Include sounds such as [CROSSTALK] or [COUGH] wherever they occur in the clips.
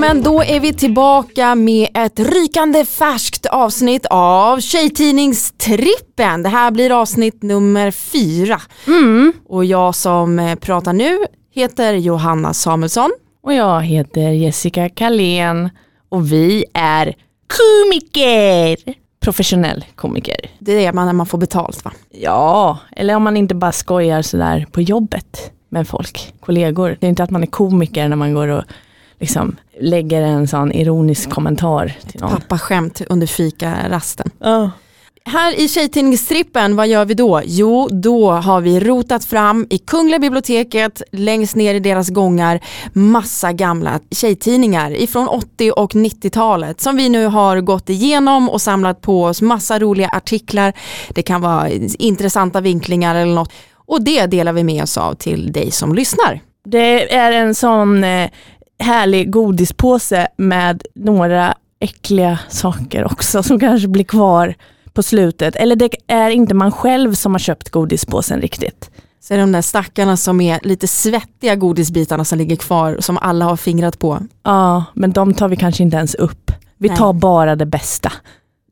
men då är vi tillbaka med ett rykande färskt avsnitt av Tjejtidningstrippen. Det här blir avsnitt nummer fyra. Mm. Och jag som pratar nu heter Johanna Samuelsson. Och jag heter Jessica Kalén och vi är komiker. Professionell komiker. Det är man när man får betalt va? Ja, eller om man inte bara skojar sådär på jobbet med folk, kollegor. Det är inte att man är komiker när man går och liksom lägger en sån ironisk kommentar till någon. Pappaskämt under fikarasten. Ja. Här i Tjejtidningstrippen, vad gör vi då? Jo, då har vi rotat fram i Kungliga biblioteket, längst ner i deras gångar, massa gamla tjejtidningar ifrån 80 och 90-talet som vi nu har gått igenom och samlat på oss massa roliga artiklar. Det kan vara intressanta vinklingar eller något. Och det delar vi med oss av till dig som lyssnar. Det är en sån eh, härlig godispåse med några äckliga saker också som kanske blir kvar på slutet. Eller det är inte man själv som har köpt godispåsen riktigt. Så är det de där stackarna som är lite svettiga godisbitarna som ligger kvar som alla har fingrat på. Ja, men de tar vi kanske inte ens upp. Vi Nej. tar bara det bästa.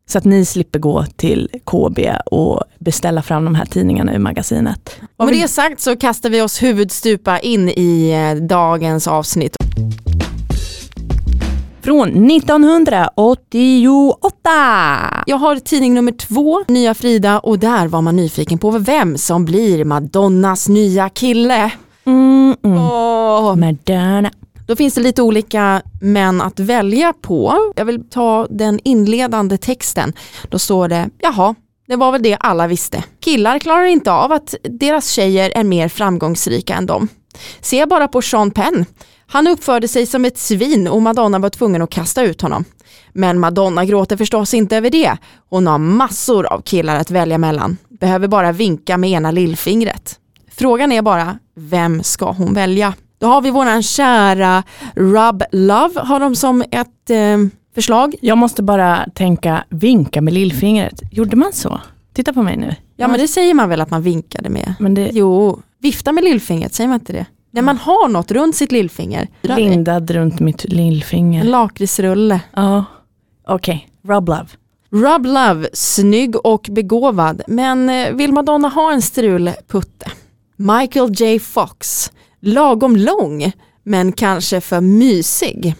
Så att ni slipper gå till KB och beställa fram de här tidningarna ur magasinet. Och med det sagt så kastar vi oss huvudstupa in i eh, dagens avsnitt. Från 1988! Jag har tidning nummer två, Nya Frida och där var man nyfiken på vem som blir Madonnas nya kille. Mm, mm. Åh. Madonna. Då finns det lite olika män att välja på. Jag vill ta den inledande texten. Då står det, jaha, det var väl det alla visste. Killar klarar inte av att deras tjejer är mer framgångsrika än dem. Se bara på Sean Penn. Han uppförde sig som ett svin och Madonna var tvungen att kasta ut honom. Men Madonna gråter förstås inte över det. Hon har massor av killar att välja mellan. Behöver bara vinka med ena lillfingret. Frågan är bara, vem ska hon välja? Då har vi våran kära Rub Love, har de som ett eh, förslag. Jag måste bara tänka, vinka med lillfingret. Gjorde man så? Titta på mig nu. Ja men det säger man väl att man vinkade med. Men det Jo, vifta med lillfingret, säger man inte det? När man har något runt sitt lillfinger. lindad runt mitt En lillfinger. lakritsrulle. Ja, okej. Rub love. Rub Love, snygg och begåvad, men eh, vill Madonna ha en strulputte? Michael J Fox, lagom lång, men kanske för mysig.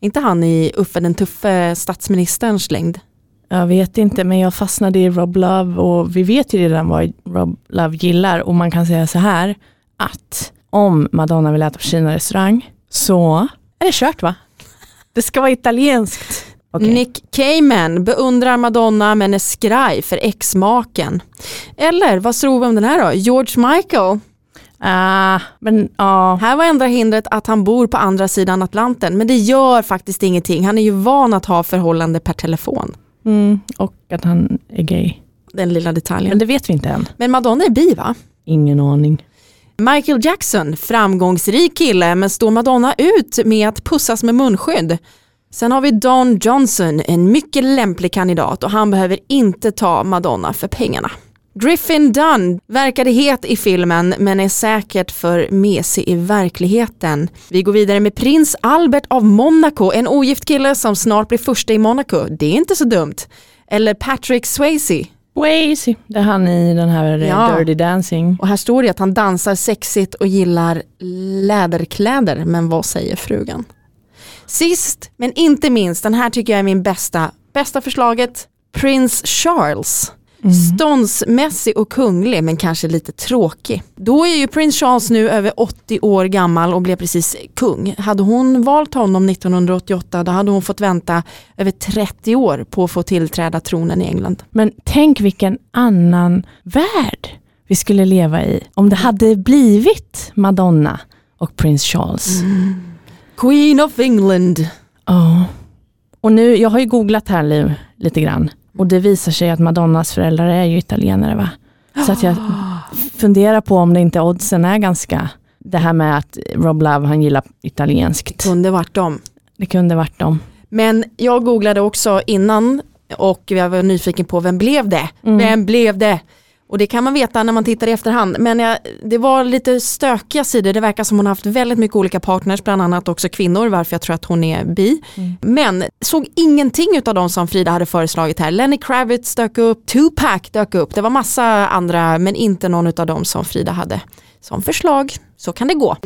Inte han i Uffe den tuffe statsministerns längd. Jag vet inte, men jag fastnade i Rob Love och vi vet ju redan vad Rob Love gillar och man kan säga så här att om Madonna vill äta på Kina-restaurang så är det kört va? Det ska vara italienskt. Okej. Nick Cayman beundrar Madonna men är skraj för exmaken. Eller vad tror vi om den här då? George Michael. Ah, men ja, Här var enda hindret att han bor på andra sidan Atlanten men det gör faktiskt ingenting. Han är ju van att ha förhållande per telefon. mm, och att han är gay. Den lilla Men detaljen. det vet vi inte än. Men Madonna är bi va? Ingen aning. Michael Jackson, framgångsrik kille men står Madonna ut med att pussas med munskydd? Sen har vi Don Johnson, en mycket lämplig kandidat och han behöver inte ta Madonna för pengarna. Griffin Dunn verkade het i filmen men är säkert för mesig i verkligheten. Vi går vidare med prins Albert av Monaco, en ogift kille som snart blir första i Monaco. Det är inte så dumt. Eller Patrick Swayze. Swayze, det är han i den här Ja. Dirty Dancing. Och här står det att han dansar sexigt och gillar läderkläder, men vad säger frugan? Sist men inte minst, den här tycker jag är min bästa, bästa förslaget, Prince Charles. Ståndsmässig och kunglig men kanske lite tråkig. Då är ju Prince Charles nu över 80 år gammal och blev precis kung. Hade hon valt honom 1988 då hade hon fått vänta över 30 år på att få tillträda tronen i England. Men tänk vilken annan värld vi skulle leva i om det hade blivit Madonna och Prince Charles. Queen of England. Ja. Och nu, jag har ju googlat här li- lite grann och det visar sig att Madonnas föräldrar är ju italienare va? Så att jag funderar på om det inte oddsen är ganska, det här med att Rob Love han gillar italienskt. Kunde varit dem. Det kunde varit dem. Men jag googlade också innan och jag var nyfiken på vem blev det? Mm. Vem blev det? Och det kan man veta när man tittar i efterhand. Men jag, det var lite stökiga sidor. Det verkar som hon har haft väldigt mycket olika partners, bland annat också kvinnor, varför jag tror att hon är bi. Mm. Men såg ingenting av de som Frida hade föreslagit här. Lenny Kravitz dök upp, Tupac dök upp. Det var massa andra, men inte någon av dem som Frida hade som förslag. Så kan det gå.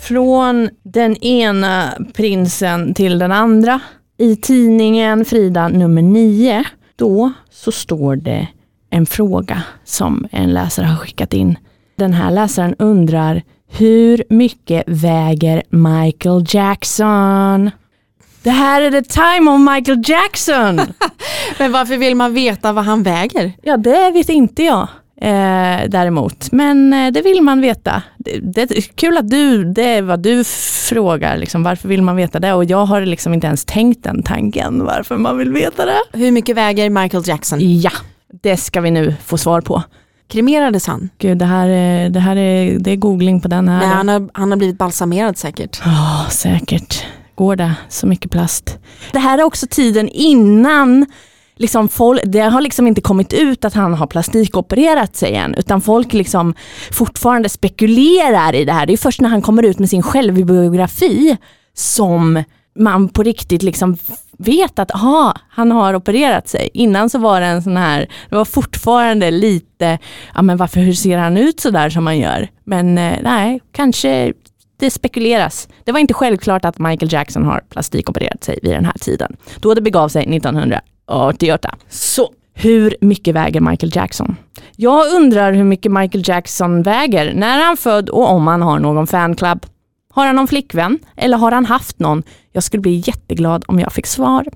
Från den ena prinsen till den andra. I tidningen Frida nummer 9 då så står det en fråga som en läsare har skickat in. Den här läsaren undrar hur mycket väger Michael Jackson? Det här är the time of Michael Jackson! [LAUGHS] Men varför vill man veta vad han väger? Ja, det vet inte jag eh, däremot. Men eh, det vill man veta. Det, det, är kul att du, det är vad du frågar, liksom, varför vill man veta det? Och jag har liksom inte ens tänkt den tanken, varför man vill veta det. Hur mycket väger Michael Jackson? Ja, det ska vi nu få svar på. Kremerades han? Gud, det här är, det här är, det är googling på den här. Nej, han, har, han har blivit balsamerad säkert. Ja, oh, säkert. Går det? Så mycket plast. Det här är också tiden innan liksom folk, det har liksom inte kommit ut att han har plastikopererat sig än, utan folk liksom fortfarande spekulerar i det här. Det är först när han kommer ut med sin självbiografi som man på riktigt liksom vet att aha, han har opererat sig. Innan så var det en sån här, det var fortfarande lite, ja men varför, hur ser han ut sådär som han gör? Men eh, nej, kanske det spekuleras. Det var inte självklart att Michael Jackson har plastikopererat sig vid den här tiden. Då det begav sig 1900 88. Så hur mycket väger Michael Jackson? Jag undrar hur mycket Michael Jackson väger, när är han född och om han har någon fanclub. Har han någon flickvän? Eller har han haft någon? Jag skulle bli jätteglad om jag fick svar.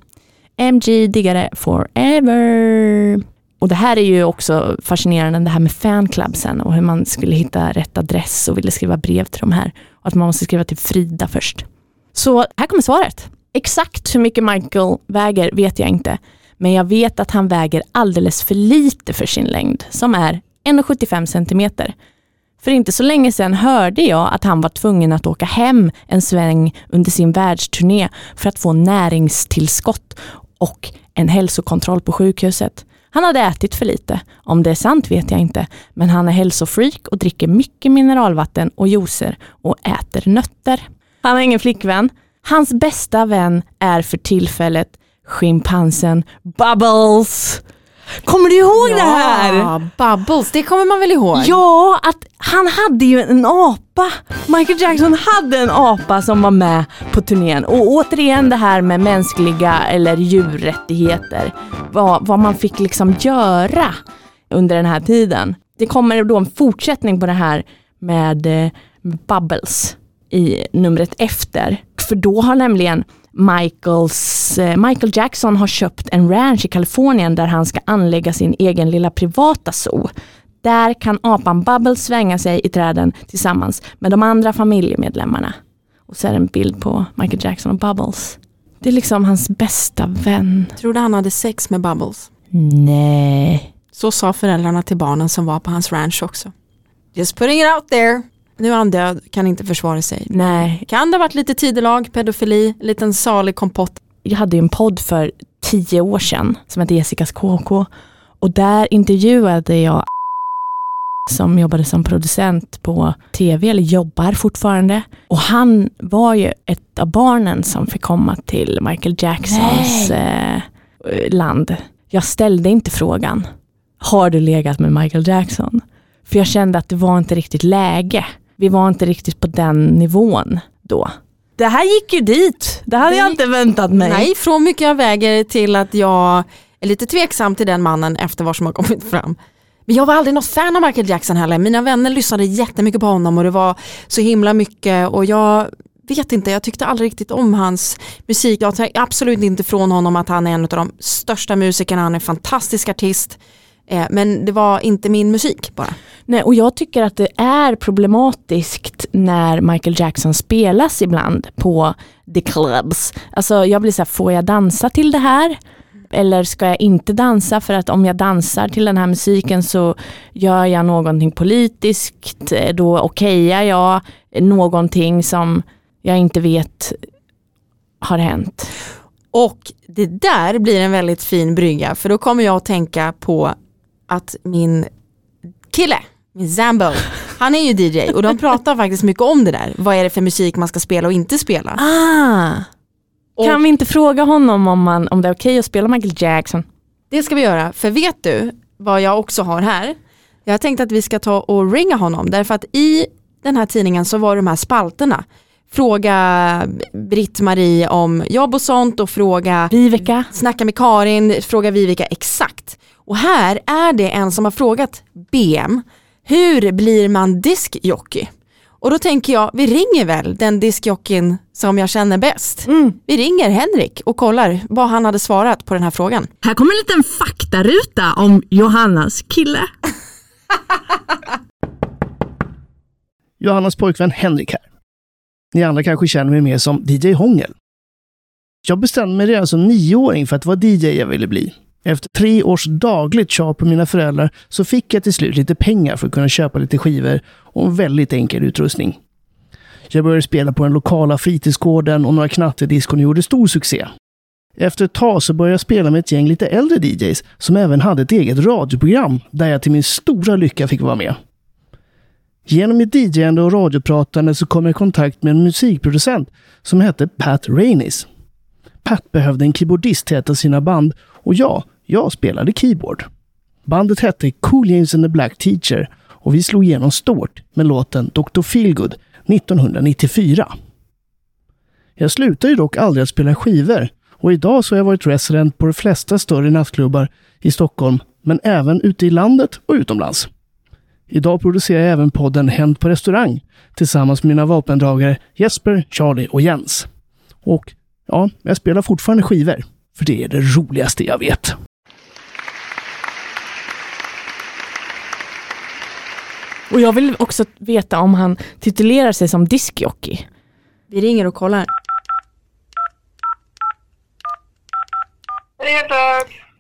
MG diggare forever. Och det här är ju också fascinerande, det här med fanclubsen och hur man skulle hitta rätt adress och ville skriva brev till de här. Och att man måste skriva till Frida först. Så här kommer svaret. Exakt hur mycket Michael väger vet jag inte. Men jag vet att han väger alldeles för lite för sin längd, som är 1,75 cm. För inte så länge sedan hörde jag att han var tvungen att åka hem en sväng under sin världsturné för att få näringstillskott och en hälsokontroll på sjukhuset. Han hade ätit för lite. Om det är sant vet jag inte, men han är hälsofreak och dricker mycket mineralvatten och juicer och äter nötter. Han har ingen flickvän. Hans bästa vän är för tillfället schimpansen Bubbles. Kommer du ihåg ja, det här? Ja, Bubbles, det kommer man väl ihåg? Ja, att han hade ju en apa. Michael Jackson hade en apa som var med på turnén. Och återigen det här med mänskliga eller djurrättigheter. Vad, vad man fick liksom göra under den här tiden. Det kommer då en fortsättning på det här med eh, Bubbles i numret efter. För då har nämligen Michaels, eh, Michael Jackson har köpt en ranch i Kalifornien där han ska anlägga sin egen lilla privata zoo. Där kan apan Bubbles svänga sig i träden tillsammans med de andra familjemedlemmarna. Och så är det en bild på Michael Jackson och Bubbles. Det är liksom hans bästa vän. Tror du han hade sex med Bubbles? Nej. Så sa föräldrarna till barnen som var på hans ranch också. Just putting it out there. Nu är han död, kan inte försvara sig. Nej. Kan det ha varit lite tidelag, pedofili, liten salig kompott? Jag hade en podd för tio år sedan som hette Jessicas KK och där intervjuade jag som jobbade som producent på tv, eller jobbar fortfarande. Och han var ju ett av barnen som fick komma till Michael Jacksons eh, land. Jag ställde inte frågan, har du legat med Michael Jackson? För jag kände att det var inte riktigt läge vi var inte riktigt på den nivån då. Det här gick ju dit, det hade det jag inte väntat mig. Nej, från mycket jag väger till att jag är lite tveksam till den mannen efter vad som har kommit fram. Men jag var aldrig något fan av Michael Jackson heller. Mina vänner lyssnade jättemycket på honom och det var så himla mycket och jag vet inte, jag tyckte aldrig riktigt om hans musik. Jag tar absolut inte från honom att han är en av de största musikerna, han är en fantastisk artist. Eh, men det var inte min musik bara. Nej, och jag tycker att det är problematiskt när Michael Jackson spelas ibland på the clubs. Alltså jag blir så här, får jag dansa till det här? Eller ska jag inte dansa för att om jag dansar till den här musiken så gör jag någonting politiskt, då okejar jag någonting som jag inte vet har hänt. Och det där blir en väldigt fin brygga för då kommer jag att tänka på att min kille, min Zambo, [LAUGHS] han är ju DJ och de pratar faktiskt mycket om det där. Vad är det för musik man ska spela och inte spela? Ah. Och- Kan vi inte fråga honom om, man, om det är okej att spela Michael Jackson? Det ska vi göra, för vet du vad jag också har här? Jag har tänkt att vi ska ta och ringa honom därför att i den här tidningen så var de här spalterna. Fråga Britt-Marie om jobb och sånt och fråga Viveka? Snacka med Karin, fråga Vivica exakt. Och här är det en som har frågat BM, hur blir man diskjockey? Och då tänker jag, vi ringer väl den diskjockeyn som jag känner bäst. Mm. Vi ringer Henrik och kollar vad han hade svarat på den här frågan. Här kommer en liten faktaruta om Johannas kille. [LAUGHS] Johannas pojkvän Henrik här. Ni andra kanske känner mig mer som DJ Hångel. Jag bestämde mig redan som nioåring för att vara DJ jag ville bli. Efter tre års dagligt tjat på mina föräldrar så fick jag till slut lite pengar för att kunna köpa lite skivor och en väldigt enkel utrustning. Jag började spela på den lokala fritidsgården och några knattediskon gjorde stor succé. Efter ett tag så började jag spela med ett gäng lite äldre DJs som även hade ett eget radioprogram där jag till min stora lycka fick vara med. Genom mitt DJande och radiopratande så kom jag i kontakt med en musikproducent som hette Pat Rainis. Pat behövde en keyboardist till ett av sina band och jag jag spelade keyboard. Bandet hette Cool James and the Black Teacher och vi slog igenom stort med låten Dr. Feelgood 1994. Jag slutade dock aldrig att spela skivor och idag så har jag varit resident på de flesta större nattklubbar i Stockholm, men även ute i landet och utomlands. Idag producerar jag även podden Hänt på restaurang tillsammans med mina vapendragare Jesper, Charlie och Jens. Och ja, jag spelar fortfarande skivor, för det är det roligaste jag vet. Och jag vill också veta om han titulerar sig som diskjockey. Vi ringer och kollar.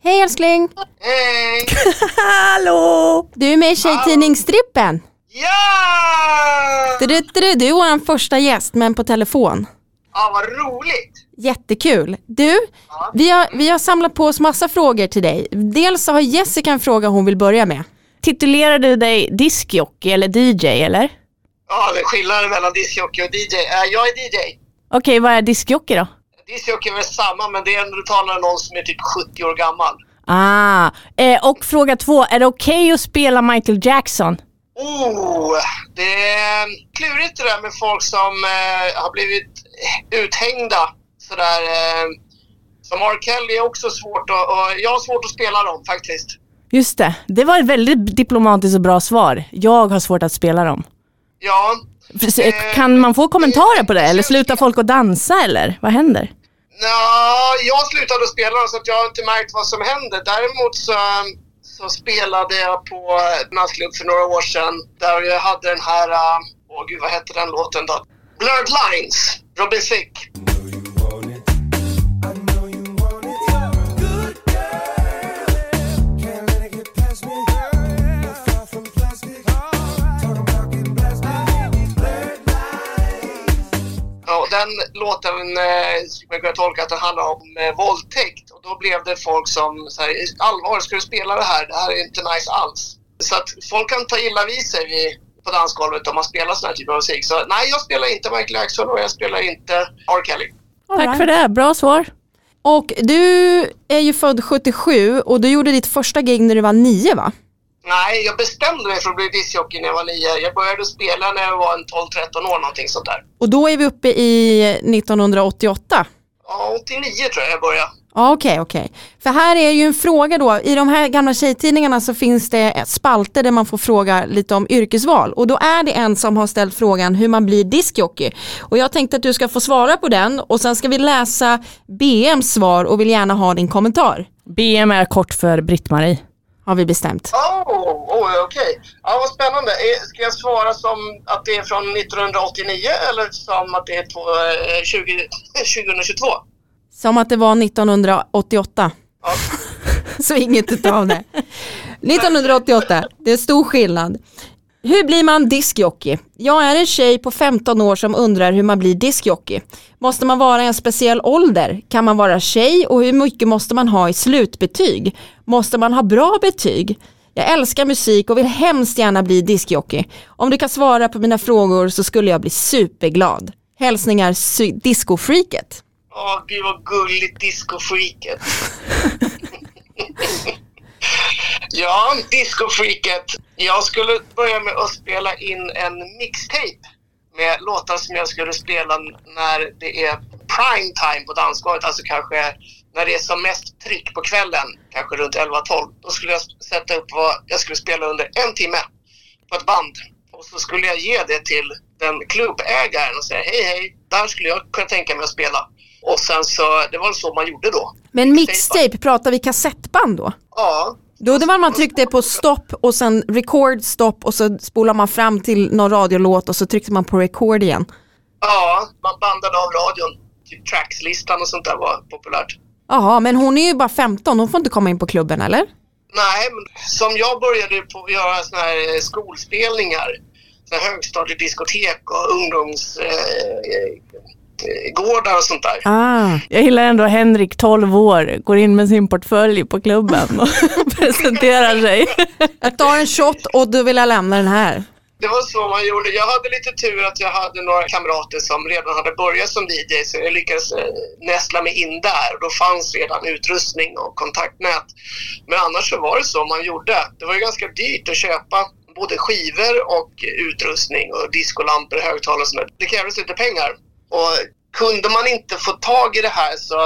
Hej älskling! Hej! [LAUGHS] Hallå! Du är med i Tjejtidningsstrippen. Ja! Du, du, du, du är vår första gäst men på telefon. Ja, vad roligt! Jättekul. Du, vi har, vi har samlat på oss massa frågor till dig. Dels så har Jessica en fråga hon vill börja med. Titulerar du dig diskjockey eller DJ eller? Ja, det är skillnaden mellan discjockey och DJ. Äh, jag är DJ. Okej, vad är diskjockey då? Discjockey är väl samma, men det är när du talar om någon som är typ 70 år gammal. Ah, eh, och fråga två, är det okej att spela Michael Jackson? Oh, det är klurigt det där med folk som eh, har blivit uthängda sådär. Eh, som R. Kelly är också svårt att, och jag har svårt att spela dem faktiskt. Just det, det var ett väldigt diplomatiskt och bra svar. Jag har svårt att spela dem. Ja, eh, Kan man få kommentarer på det eller slutar folk att dansa eller vad händer? Ja, jag slutade att spela så att jag har inte märkt vad som händer. Däremot så, så spelade jag på nattklubb för några år sedan där jag hade den här, äh, åh gud vad hette den låten då? Blurred Lines, Robin Thicke. Den låten eh, skulle man kunna tolka att den handlar om eh, våldtäkt och då blev det folk som så här, allvar, ska du spela det här? Det här är inte nice alls. Så att folk kan ta illa vid sig vid, på dansgolvet om man spelar sån här typ av musik. Så nej, jag spelar inte Michael Jackson och jag spelar inte R. Kelly. Tack för det, bra svar. Och du är ju född 77 och du gjorde ditt första gig när du var nio va? Nej, jag bestämde mig för att bli discjockey när jag var nio. Jag började spela när jag var en 12-13 år, någonting sånt där. Och då är vi uppe i 1988. Ja, 89 tror jag jag började. Ja, Okej, okej. För här är ju en fråga då, i de här gamla tjejtidningarna så finns det spalter där man får fråga lite om yrkesval och då är det en som har ställt frågan hur man blir diskjockey. Och jag tänkte att du ska få svara på den och sen ska vi läsa BMs svar och vill gärna ha din kommentar. BM är kort för Britt-Marie. Har vi bestämt. Oh, oh okej. Ja, vad spännande. Eh, Ska jag svara som att det är från 1989 eller som att det är på, eh, 20, 2022? Som att det var 1988. Ja. [LAUGHS] Så inget utav det. 1988, det är stor skillnad. Hur blir man diskjockey? Jag är en tjej på 15 år som undrar hur man blir diskjockey. Måste man vara i en speciell ålder? Kan man vara tjej och hur mycket måste man ha i slutbetyg? Måste man ha bra betyg? Jag älskar musik och vill hemskt gärna bli diskjockey. Om du kan svara på mina frågor så skulle jag bli superglad. Hälsningar discofreaket. Åh, gud vad gulligt discofreaket. [LAUGHS] ja, discofreaket. Jag skulle börja med att spela in en mixtape med låtar som jag skulle spela när det är prime time på dansgolvet, alltså kanske när det är som mest tryck på kvällen, kanske runt 11-12. Då skulle jag sätta upp vad jag skulle spela under en timme på ett band. Och så skulle jag ge det till den klubbägaren och säga hej hej, där skulle jag kunna tänka mig att spela. Och sen så, det var så man gjorde då. Men mixtape, pratar vi kassettband då? Ja, Då det var man tryckte på stopp och sen record stopp och så spolar man fram till någon radiolåt och så tryckte man på record igen. ja, man bandade av radion. Typ trackslistan och sånt där var populärt. Jaha, men hon är ju bara 15, hon får inte komma in på klubben eller? Nej, men som jag började på att göra såna här eh, skolspelningar, såna här högstadiediskotek och eh, eh, gårdar och sånt där. Ah. Jag gillar ändå Henrik, 12 år, går in med sin portfölj på klubben och [LAUGHS] presenterar sig. Jag tar en shot och du vill jag lämna den här. Det var så man gjorde. Jag hade lite tur att jag hade några kamrater som redan hade börjat som DJ så jag lyckades eh, nästla mig in där. Då fanns redan utrustning och kontaktnät. Men annars så var det så man gjorde. Det var ju ganska dyrt att köpa både skivor och utrustning och discolampor, högtalare och sånt. Det krävdes lite pengar. Och kunde man inte få tag i det här så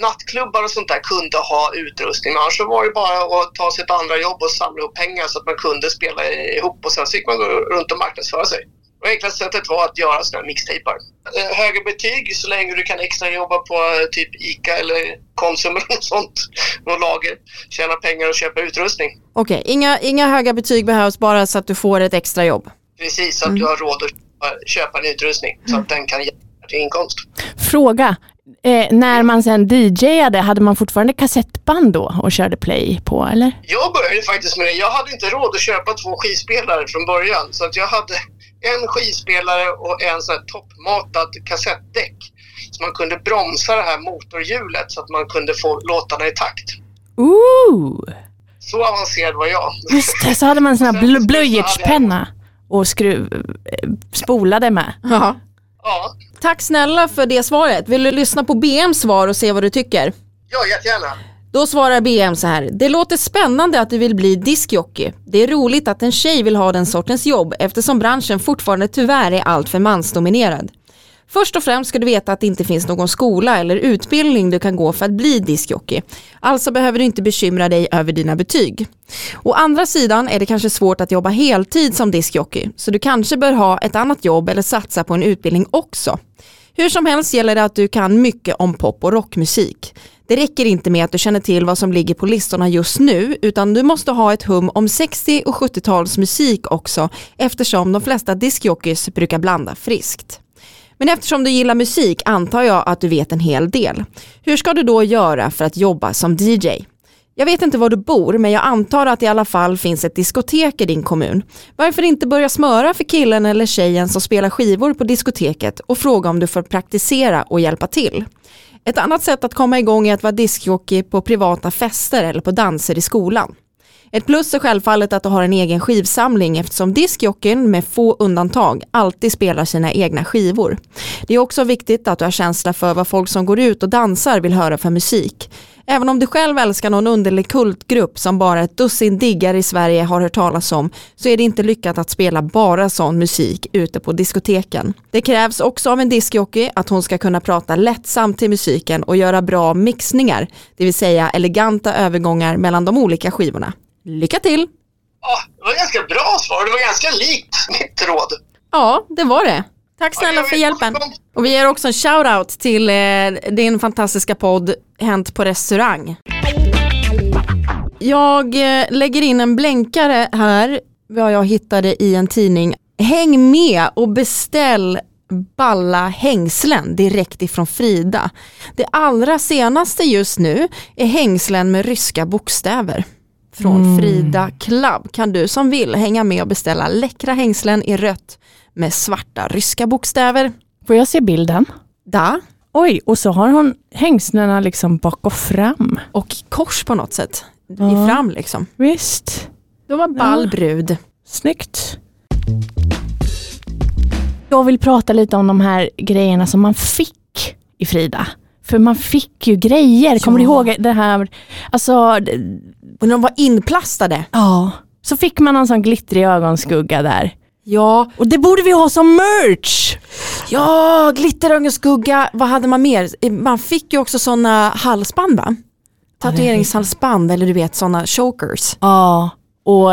nattklubbar och sånt där kunde ha utrustning. Men annars så var det bara att ta sitt andra jobb och samla ihop pengar så att man kunde spela ihop och sen fick man gå runt och marknadsföra sig. Och enklaste sättet var att göra sådana här mixtapar. Eh, Högre betyg så länge du kan extra jobba på eh, typ ICA eller Konsum [LAUGHS] eller något sånt. Något lager. Tjäna pengar och köpa utrustning. Okej, inga, inga höga betyg behövs bara så att du får ett extra jobb. Precis, så att du har råd att köpa, köpa en utrustning så att den kan ge till inkomst. Fråga, eh, när man sen DJade, hade man fortfarande kassettband då och körde play på eller? Jag började faktiskt med det. Jag hade inte råd att köpa två skivspelare från början. Så att jag hade en skivspelare och en sån här toppmatad kassettdäck. Så man kunde bromsa det här motorhjulet så att man kunde få låtarna i takt. Ooh, Så avancerad var jag. just det, så hade man en sån här bl- och skruv, eh, spolade med. Ja. Ja, Tack snälla för det svaret. Vill du lyssna på BMs svar och se vad du tycker? ja jättegärna. Då svarar BM så här. Det låter spännande att du vill bli diskjockey. Det är roligt att en tjej vill ha den sortens jobb eftersom branschen fortfarande tyvärr är alltför mansdominerad. Först och främst ska du veta att det inte finns någon skola eller utbildning du kan gå för att bli diskjockey. Alltså behöver du inte bekymra dig över dina betyg. Å andra sidan är det kanske svårt att jobba heltid som diskjockey, så du kanske bör ha ett annat jobb eller satsa på en utbildning också. Hur som helst gäller det att du kan mycket om pop och rockmusik. Det räcker inte med att du känner till vad som ligger på listorna just nu utan du måste ha ett hum om 60 och 70-talsmusik också eftersom de flesta diskjockeys brukar blanda friskt. Men eftersom du gillar musik antar jag att du vet en hel del. Hur ska du då göra för att jobba som DJ? Jag vet inte var du bor men jag antar att det i alla fall finns ett diskotek i din kommun. Varför inte börja smöra för killen eller tjejen som spelar skivor på diskoteket och fråga om du får praktisera och hjälpa till. Ett annat sätt att komma igång är att vara diskjockey på privata fester eller på danser i skolan. Ett plus är självfallet att du har en egen skivsamling eftersom diskjockeyn med få undantag alltid spelar sina egna skivor. Det är också viktigt att du har känsla för vad folk som går ut och dansar vill höra för musik. Även om du själv älskar någon underlig kultgrupp som bara ett dussin diggar i Sverige har hört talas om så är det inte lyckat att spela bara sån musik ute på diskoteken. Det krävs också av en diskjockey att hon ska kunna prata lättsamt till musiken och göra bra mixningar, det vill säga eleganta övergångar mellan de olika skivorna. Lycka till! Ja, det var ganska bra svar. Det var ganska likt mitt råd. Ja, det var det. Tack snälla för hjälpen. Och vi ger också en shout-out till eh, din fantastiska podd Hänt på restaurang. Jag eh, lägger in en blänkare här, vad jag hittade i en tidning. Häng med och beställ balla hängslen direkt ifrån Frida. Det allra senaste just nu är hängslen med ryska bokstäver. Från Mm. Frida Club kan du som vill hänga med och beställa läckra hängslen i rött med svarta ryska bokstäver. Får jag se bilden? Da Oj, och så har hon hängslena liksom bak och fram. och kors på något sätt. Ja. I fram liksom. Visst, Det var ball Ja. brud. snyggt. Jag vill prata lite om de här grejerna som man fick i Frida. För man fick ju grejer, kommer du ihåg det här? Alltså, Och de var inplastade. ja. Så fick man en sån glittrig ögonskugga där. Ja, Och det borde vi ha som merch! ja glitterögonskugga. Vad hade man mer? Man fick ju också sådana halsband va? Tatueringshalsband eller du vet sådana chokers. Ja, och,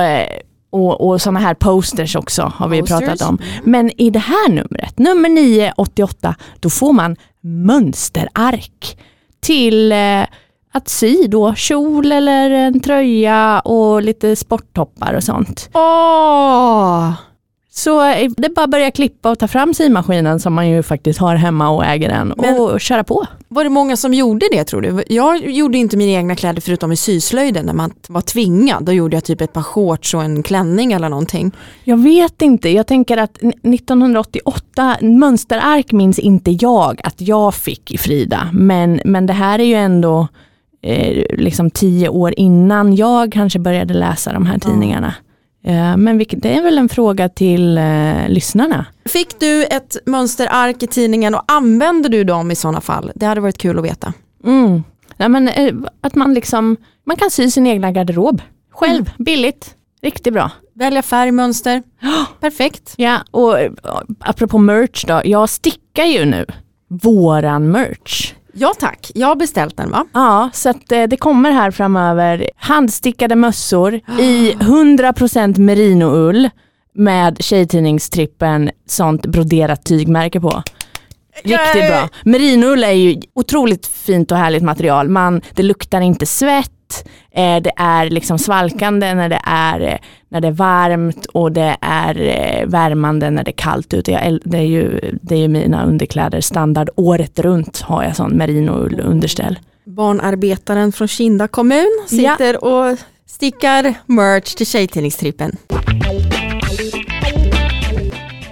och, och sådana här posters också har vi Posters. pratat om. Men i det här numret, nummer 988, då får man mönsterark till eh, att sy då kjol eller en tröja och lite sporttoppar och sånt. Åh! Så eh, det är bara att börja klippa och ta fram symaskinen som man ju faktiskt har hemma och äger den Men- och köra på. Var det många som gjorde det tror du? Jag gjorde inte mina egna kläder förutom i syslöjden när man var tvingad. Då gjorde jag typ ett par shorts och en klänning eller någonting. Jag vet inte, jag tänker att n- 1988, mönsterark minns inte jag att jag fick i Frida, men, men det här är ju ändå eh, liksom tio år innan jag kanske började läsa de här tidningarna. Eh, men vilket, det är väl en fråga till eh, lyssnarna. Fick du ett mönsterark i tidningen och använde du dem i sådana fall? Det hade varit kul att veta. Mm. Nej, men, eh, att man liksom, man kan sy sin egna garderob själv, billigt, riktigt bra. Välja färg, mönster. [GASPS] Perfekt. Ja, och eh, apropå merch då, jag stickar ju nu våran merch. Ja tack, jag har beställt den va? Ja, så att eh, det kommer här framöver handstickade mössor i 100% merinoull med tjejtidningstrippen sånt broderat tygmärke på. Riktigt bra. Merinoull är ju otroligt fint och härligt material. Man, det luktar inte svett, eh, det är liksom svalkande när det är, eh, när det är varmt och det är eh, värmande när det är kallt ute. Jag, det, är ju, det är ju mina underkläder standard året runt har jag sån merinoull underställ. Barnarbetaren från Kinda kommun sitter och stickar merch till Tjejtidningstrippen.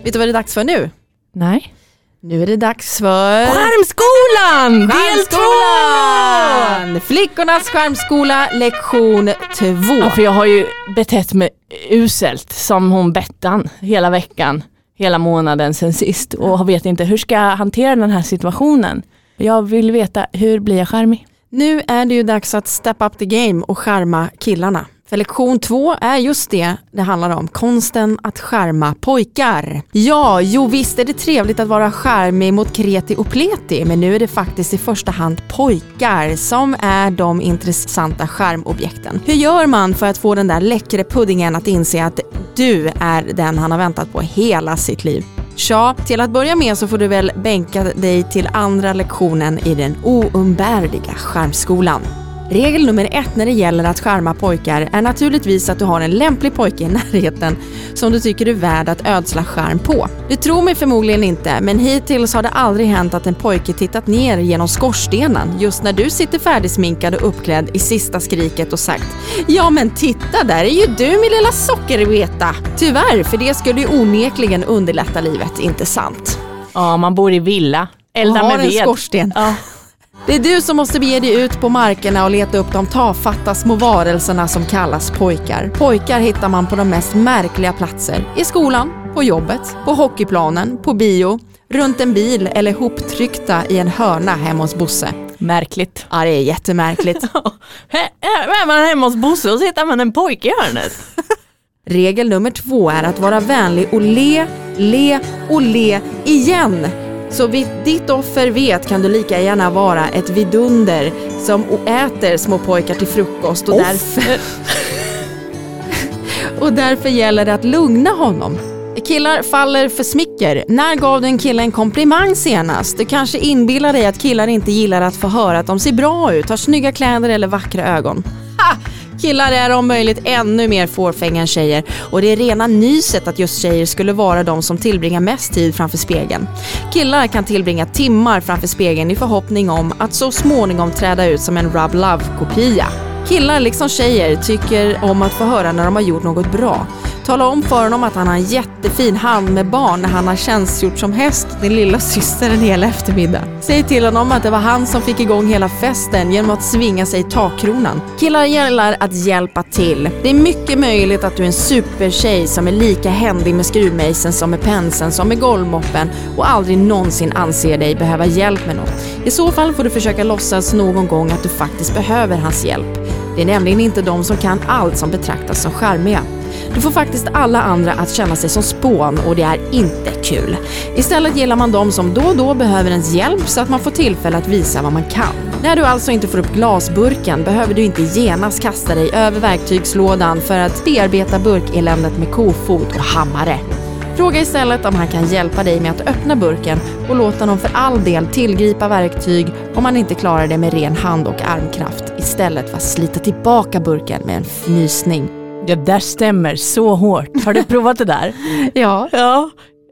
Vet du vad det är dags för nu? Nej. Nu är det dags för Skärmskolan! Del två! Skärmskolan! Flickornas skärmskola lektion 2. Ja, för jag har ju betett mig uselt som hon Bettan hela veckan, hela månaden sen sist och vet inte hur ska jag hantera den här situationen. Jag vill veta hur blir jag charmig? Nu är det ju dags att step up the game och skärma killarna. För lektion två är just det det handlar om, konsten att skärma pojkar. Ja, jo visst är det trevligt att vara skärmig mot kreti och pleti, men nu är det faktiskt i första hand pojkar som är de intressanta skärmobjekten. Hur gör man för att få den där läckre puddingen att inse att du är den han har väntat på hela sitt liv? Tja, till att börja med så får du väl bänka dig till andra lektionen i den oumbärliga skärmskolan. Regel nummer ett när det gäller att skärma pojkar är naturligtvis att du har en lämplig pojke i närheten som du tycker är värd att ödsla skärm på. Du tror mig förmodligen inte, men hittills har det aldrig hänt att en pojke tittat ner genom skorstenen just när du sitter färdigsminkad och uppklädd i sista skriket och sagt “Ja men titta, där är ju du min lilla sockerveta!” Tyvärr, för det skulle ju onekligen underlätta livet, inte sant? Ja, man bor i villa, elda har med en ved. skorsten. Ja. Det är du som måste bege dig ut på markerna och leta upp de tafatta små varelserna som kallas pojkar. Pojkar hittar man på de mest märkliga platser. I skolan, på jobbet, på hockeyplanen, på bio, runt en bil eller hoptryckta i en hörna hemma hos Bosse. Märkligt. Ja, det är jättemärkligt. [LAUGHS] Är man hemma hos Bosse och så hittar man en pojke i hörnet. Regel nummer två är att vara vänlig och le, le och le igen. Så vitt ditt offer vet kan du lika gärna vara ett vidunder som äter små pojkar till frukost och därför, [LAUGHS] och därför gäller det att lugna honom. Killar faller för smicker. När gav du en kille en komplimang senast? Du kanske inbillar dig att killar inte gillar att få höra att de ser bra ut, har snygga kläder eller vackra ögon. Killar är om möjligt ännu mer fåfänga än tjejer och det är rena nyset att just tjejer skulle vara de som tillbringar mest tid framför spegeln. Killar kan tillbringa timmar framför spegeln i förhoppning om att så småningom träda ut som en Rub Love-kopia. Killar liksom tjejer tycker om att få höra när de har gjort något bra. Tala om för honom att han har en jättefin hand med barn när han har tjänstgjort som häst din lilla syster en hel eftermiddag. Säg till honom att det var han som fick igång hela festen genom att svinga sig i takkronan. Killar gillar att hjälpa till. Det är mycket möjligt att du är en supertjej som är lika händig med skruvmejseln som med penseln som med golvmoppen och aldrig någonsin anser dig behöva hjälp med något. I så fall får du försöka låtsas någon gång att du faktiskt behöver hans hjälp. Det är nämligen inte de som kan allt som betraktas som charmiga. Du får faktiskt alla andra att känna sig som spån och det är inte kul. Istället gillar man de som då och då behöver ens hjälp så att man får tillfälle att visa vad man kan. När du alltså inte får upp glasburken behöver du inte genast kasta dig över verktygslådan för att bearbeta burkeländet med kofot och hammare. Fråga istället om han kan hjälpa dig med att öppna burken och låta honom för all del tillgripa verktyg om han inte klarar det med ren hand och armkraft istället för att slita tillbaka burken med en fnysning. Det där stämmer så hårt. Har du [LAUGHS] provat det där? Ja. Ja.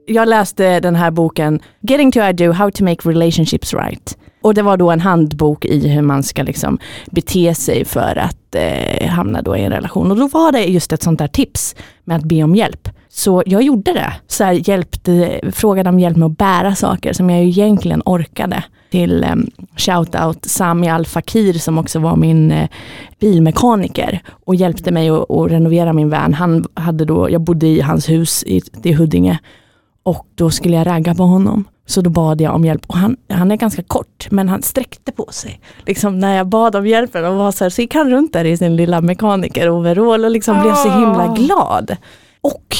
Jag läste den här boken Getting to I do, how to make relationships right. Och det var då en handbok i hur man ska liksom bete sig för att eh, hamna då i en relation. Och då var det just ett sånt där tips med att be om hjälp. Så jag gjorde det. Så här, hjälpte, frågade om hjälp med att bära saker som jag egentligen orkade. Till eh, shoutout Sami Al Fakir som också var min eh, bilmekaniker och hjälpte mig att, att renovera min van. Han hade då, jag bodde i hans hus i, i Huddinge och då skulle jag ragga på honom. Så då bad jag om hjälp och han, han är ganska kort men han sträckte på sig. Liksom när jag bad om hjälpen och var så här, så gick han runt där i sin lilla mekaniker-overall och liksom blev så himla glad. Och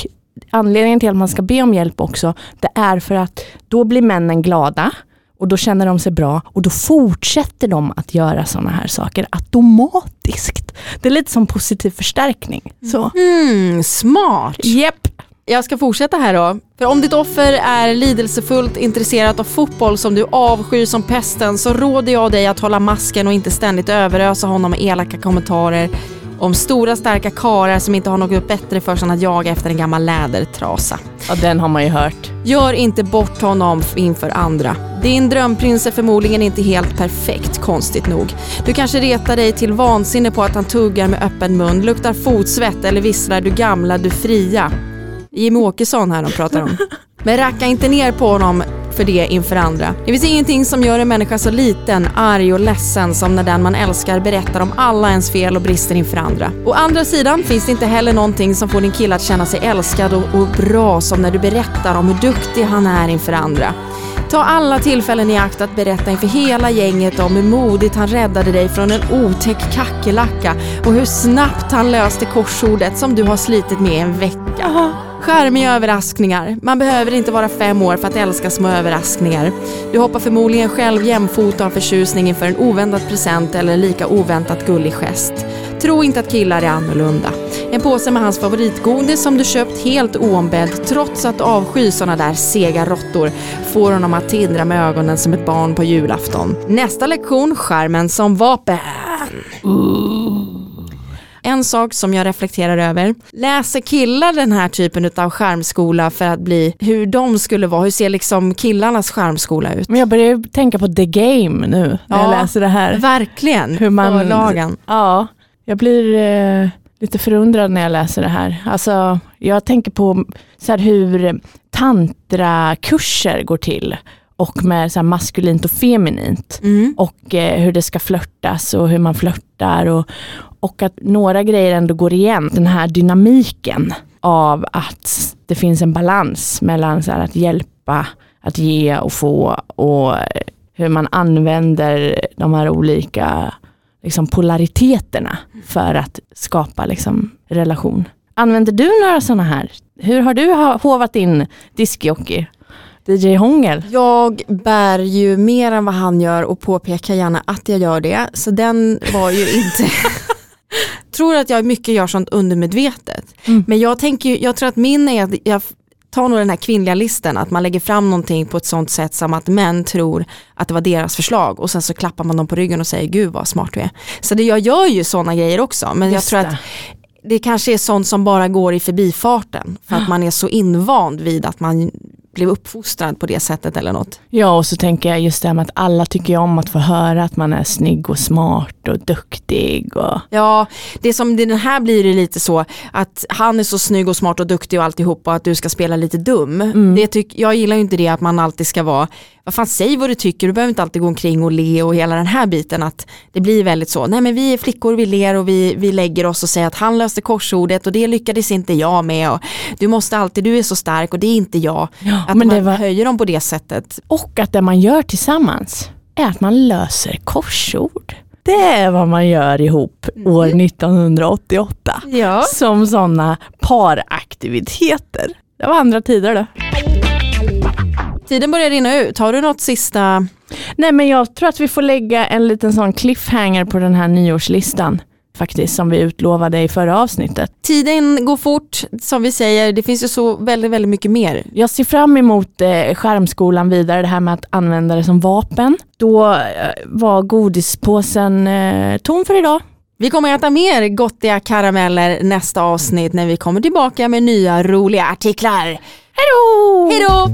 anledningen till att man ska be om hjälp också, det är för att då blir männen glada och då känner de sig bra och då fortsätter de att göra sådana här saker automatiskt. Det är lite som positiv förstärkning. Så. Mm, smart. Yep. Jag ska fortsätta här då. För om ditt offer är lidelsefullt intresserat av fotboll som du avskyr som pesten så råder jag dig att hålla masken och inte ständigt överösa honom med elaka kommentarer om stora starka karar som inte har något bättre för sig än att jaga efter en gammal lädertrasa. Ja, den har man ju hört. Gör inte bort honom inför andra. Din drömprins är förmodligen inte helt perfekt, konstigt nog. Du kanske retar dig till vansinne på att han tuggar med öppen mun, luktar fotsvett eller visslar du gamla, du fria. Jimmy Åkesson här de pratar om. [LAUGHS] Men racka inte ner på honom för det inför andra. Det finns ingenting som gör en människa så liten, arg och ledsen som när den man älskar berättar om alla ens fel och brister inför andra. Å andra sidan finns det inte heller någonting som får din kille att känna sig älskad och, och bra som när du berättar om hur duktig han är inför andra. Ta alla tillfällen i akt att berätta inför hela gänget om hur modigt han räddade dig från en otäck kackerlacka och hur snabbt han löste korsordet som du har slitit med i en vecka. Charmiga överraskningar. Man behöver inte vara fem år för att älska små överraskningar. Du hoppar förmodligen själv jämfota av förtjusning inför en oväntad present eller en lika oväntat gullig gest. Tro inte att killar är annorlunda. En påse med hans favoritgodis som du köpt helt oombedd trots att du avskyr där sega råttor får honom att tindra med ögonen som ett barn på julafton. Nästa lektion, skärmen som vapen. En sak som jag reflekterar över, läser killar den här typen av skärmskola för att bli hur de skulle vara? Hur ser liksom killarnas skärmskola ut? Men jag börjar tänka på The Game nu när jag Ja, läser det här. Verkligen, Hur man- förlagen. Ja, jag blir eh, lite förundrad när jag läser det här. Alltså, jag tänker på så här, hur tantrakurser går till och med så maskulint och feminint Mm. och eh, hur det ska flörtas och hur man flörtar och, och att några grejer ändå går igen. Den här dynamiken av att det finns en balans mellan så att hjälpa, att ge och få och hur man använder de här olika liksom, polariteterna för att skapa liksom, relation. Använder du några sådana här? Hur har du hovat in diskjockey? DJ Hångel? Jag bär ju mer än vad han gör och påpekar gärna att jag gör det. Så den var ju inte... [LAUGHS] tror att jag mycket gör sånt undermedvetet. Mm. Men jag, tänker, jag tror att min är att jag tar nog den här kvinnliga listen, att man lägger fram någonting på ett sånt sätt som att män tror att det var deras förslag och sen så klappar man dem på ryggen och säger gud vad smart du är. Så det, jag gör ju sådana grejer också men jag Just tror det. att det kanske är sånt som bara går i förbifarten för att man är så invand vid att man blev uppfostrad på det sättet eller något. Ja, och så tänker jag just det här med att alla tycker om att få höra att man är snygg och smart och duktig. Och... Ja, det som den här blir det lite så att han är så snygg och smart och duktig och alltihop och att du ska spela lite dum. Mm. Det tyck, jag gillar ju inte det att man alltid ska vara, vad fan säg vad du tycker, du behöver inte alltid gå omkring och le och hela den här biten att det blir väldigt så, nej men vi är flickor, vi ler och vi, vi lägger oss och säger att han löste korsordet och det lyckades inte jag med och du måste alltid, du är så stark och det är inte jag. Ja, Att men man det var... höjer dem på det sättet. Och att det man gör tillsammans är att man löser korsord. Det är vad man gör ihop år 1988 Ja. som sådana paraktiviteter. Det var andra tider det. Tiden börjar rinna ut, har du något sista? Nej men jag tror att vi får lägga en liten sån cliffhanger på den här nyårslistan faktiskt som vi utlovade i förra avsnittet. Tiden går fort, som vi säger, det finns ju så väldigt, väldigt mycket mer. Jag ser fram emot eh, skärmskolan vidare, det här med att använda det som vapen. Då eh, var godispåsen eh, tom för idag. Vi kommer äta mer gottiga karameller nästa avsnitt när vi kommer tillbaka med nya roliga artiklar. Hej då! Hej då!